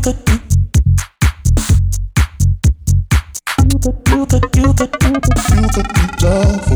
Kind of girl that you. could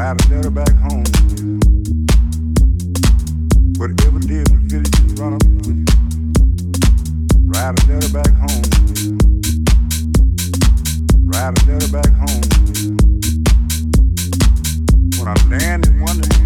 ride a letter back home. Whatever we it. Ride a back home. Ride a back home. When I land in Wonderland.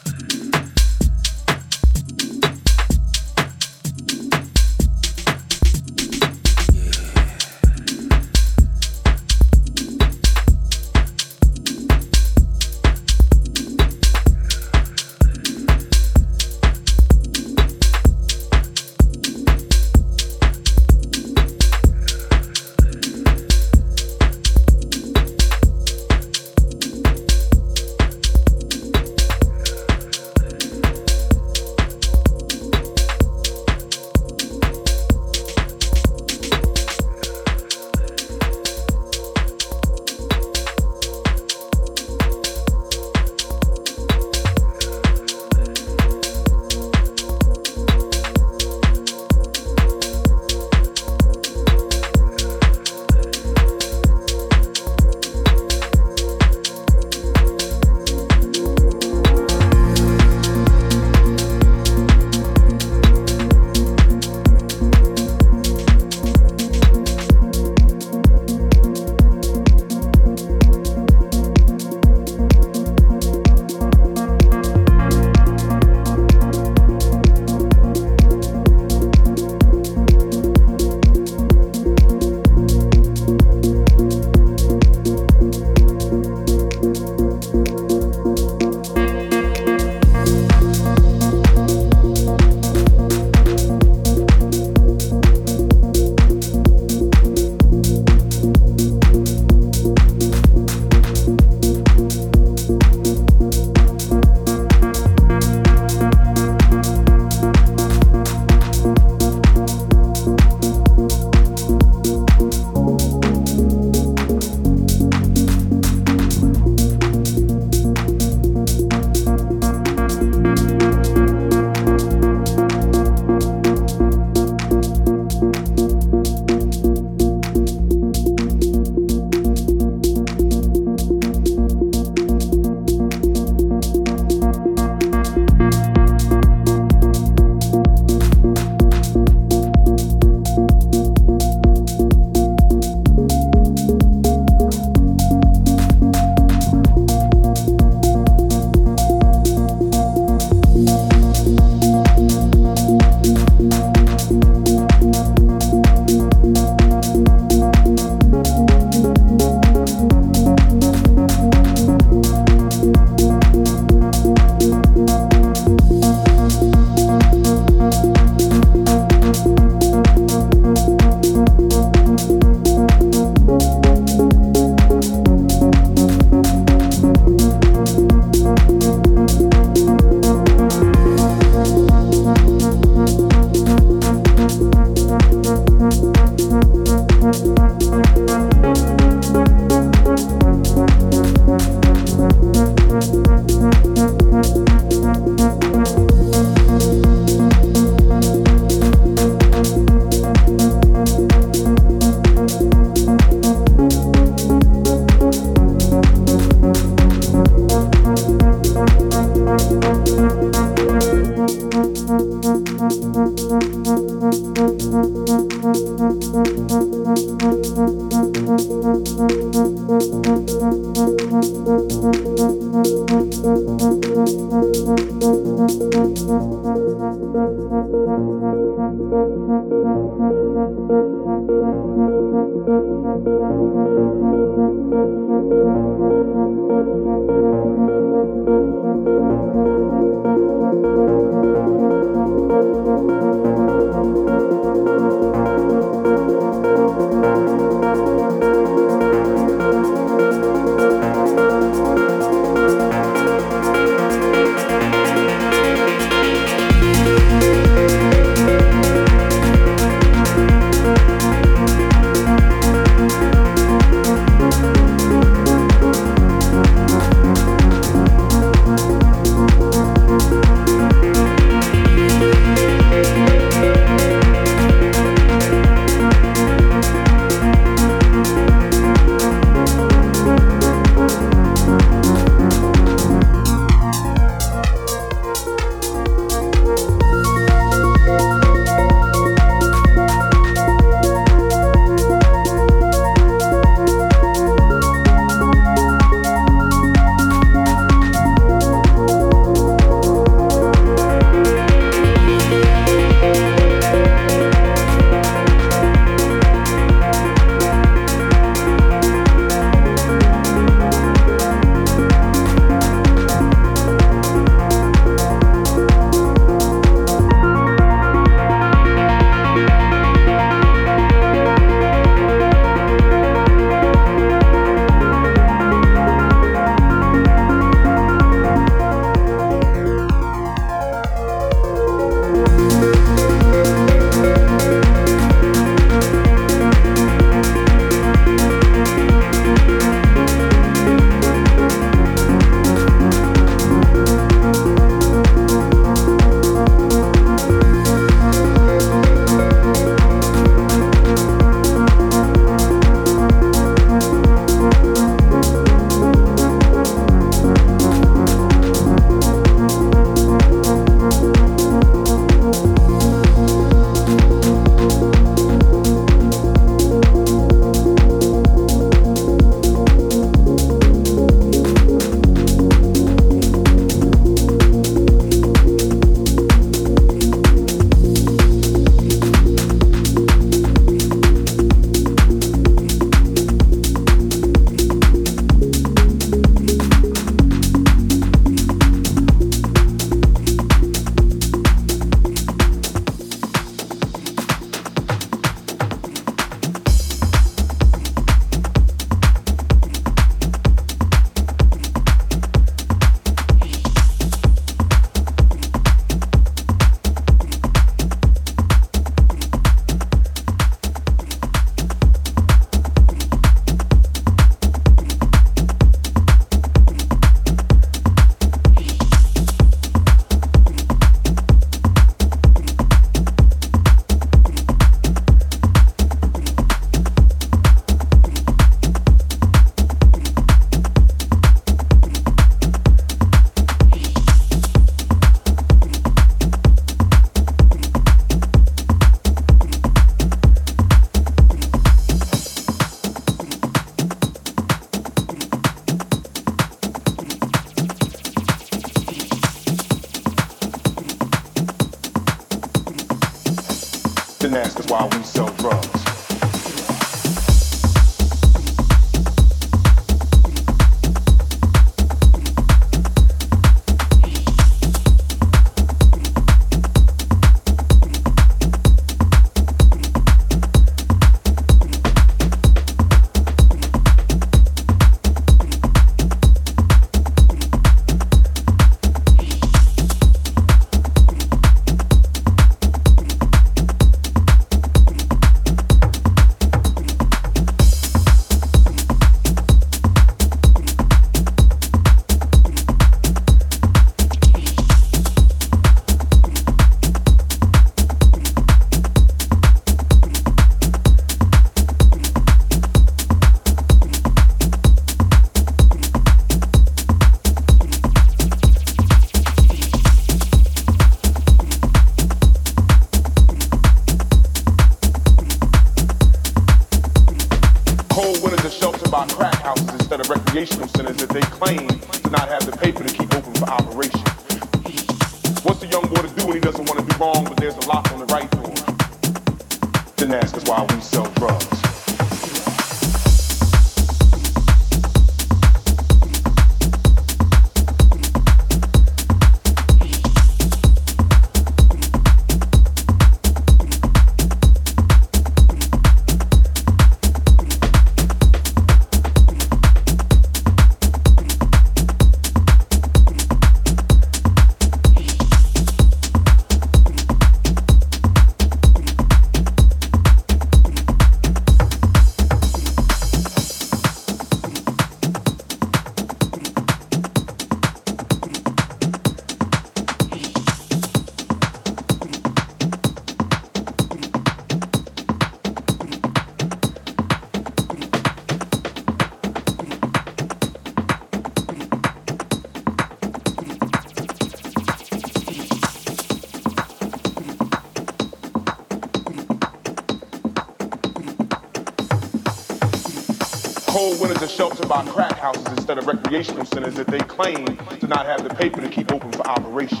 Centers that they claim to not have the paper to keep open for operation.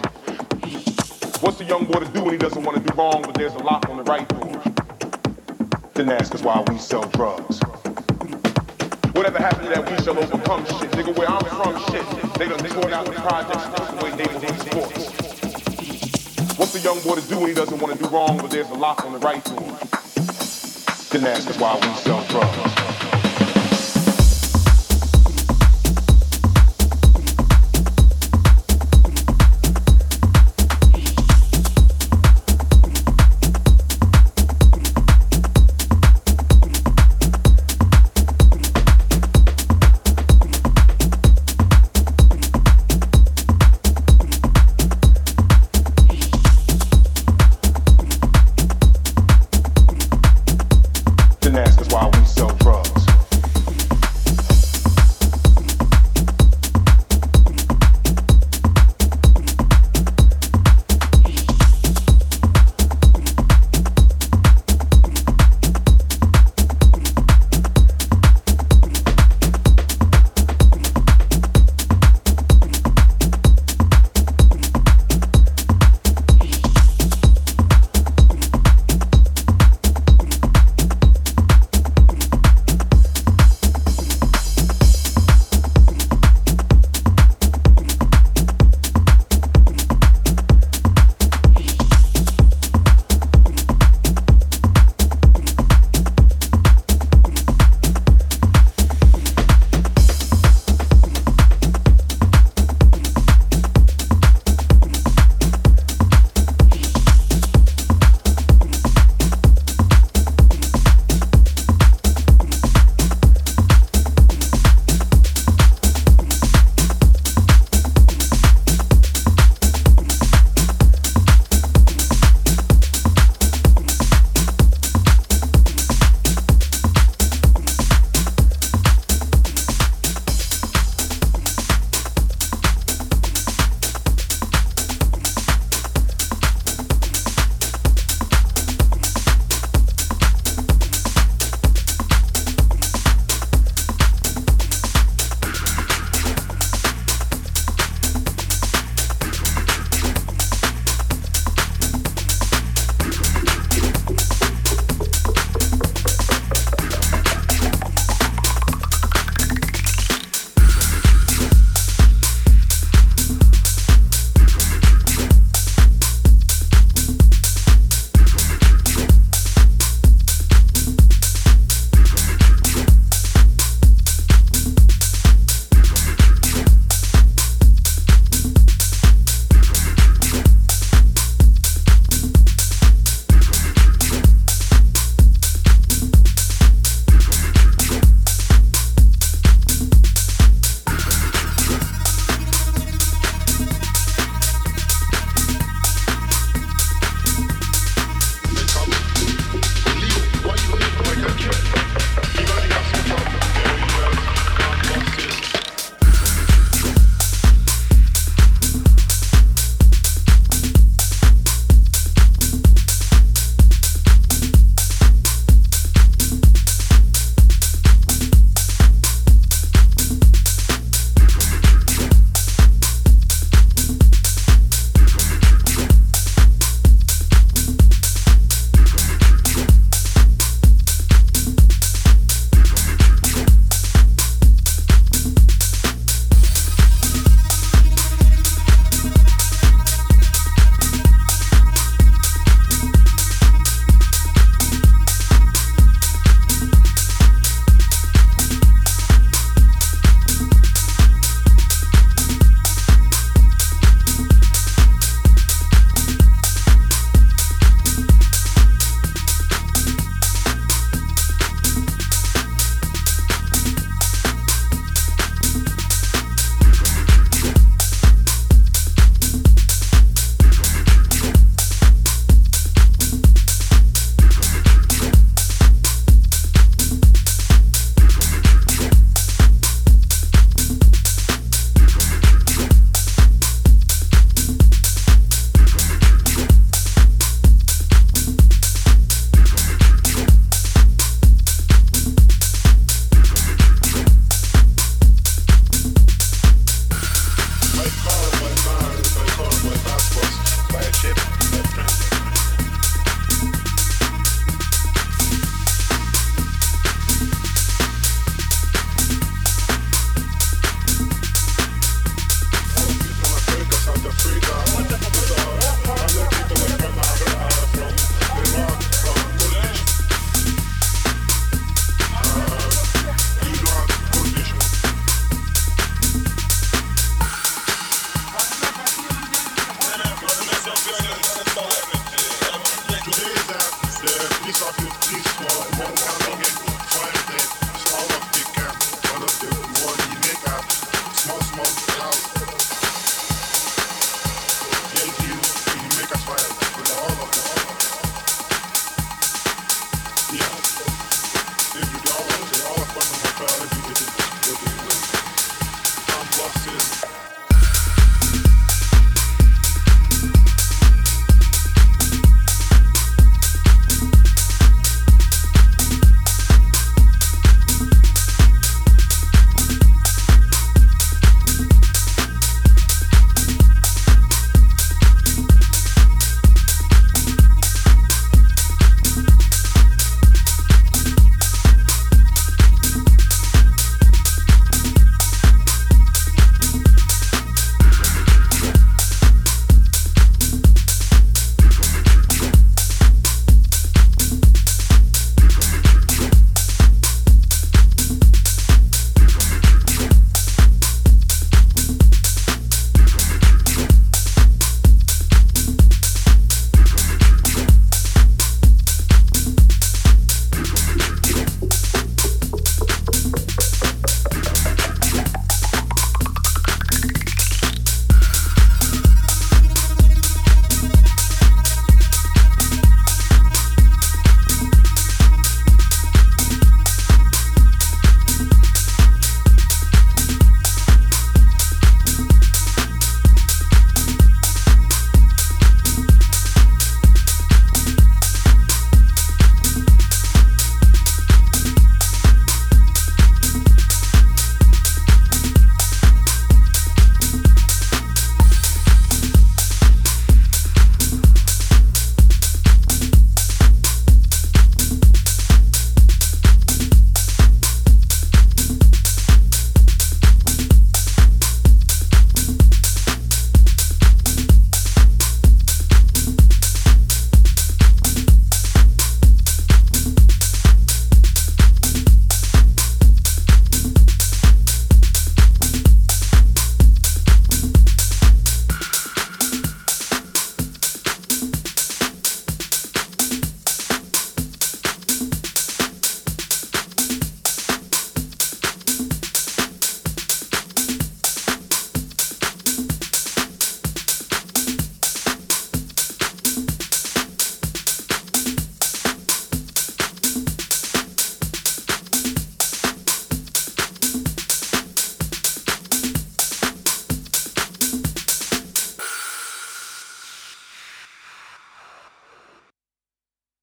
What's a young boy to do when he doesn't want to do wrong, but there's a lock on the right door? Then ask us why we sell drugs. Whatever happened to that we shall overcome shit? Nigga, where I'm from, shit. They done tore out the projects and took away neighborhood sports. What's a young boy to do when he doesn't want to do wrong, but there's a lock on the right door? Then ask us why we sell drugs.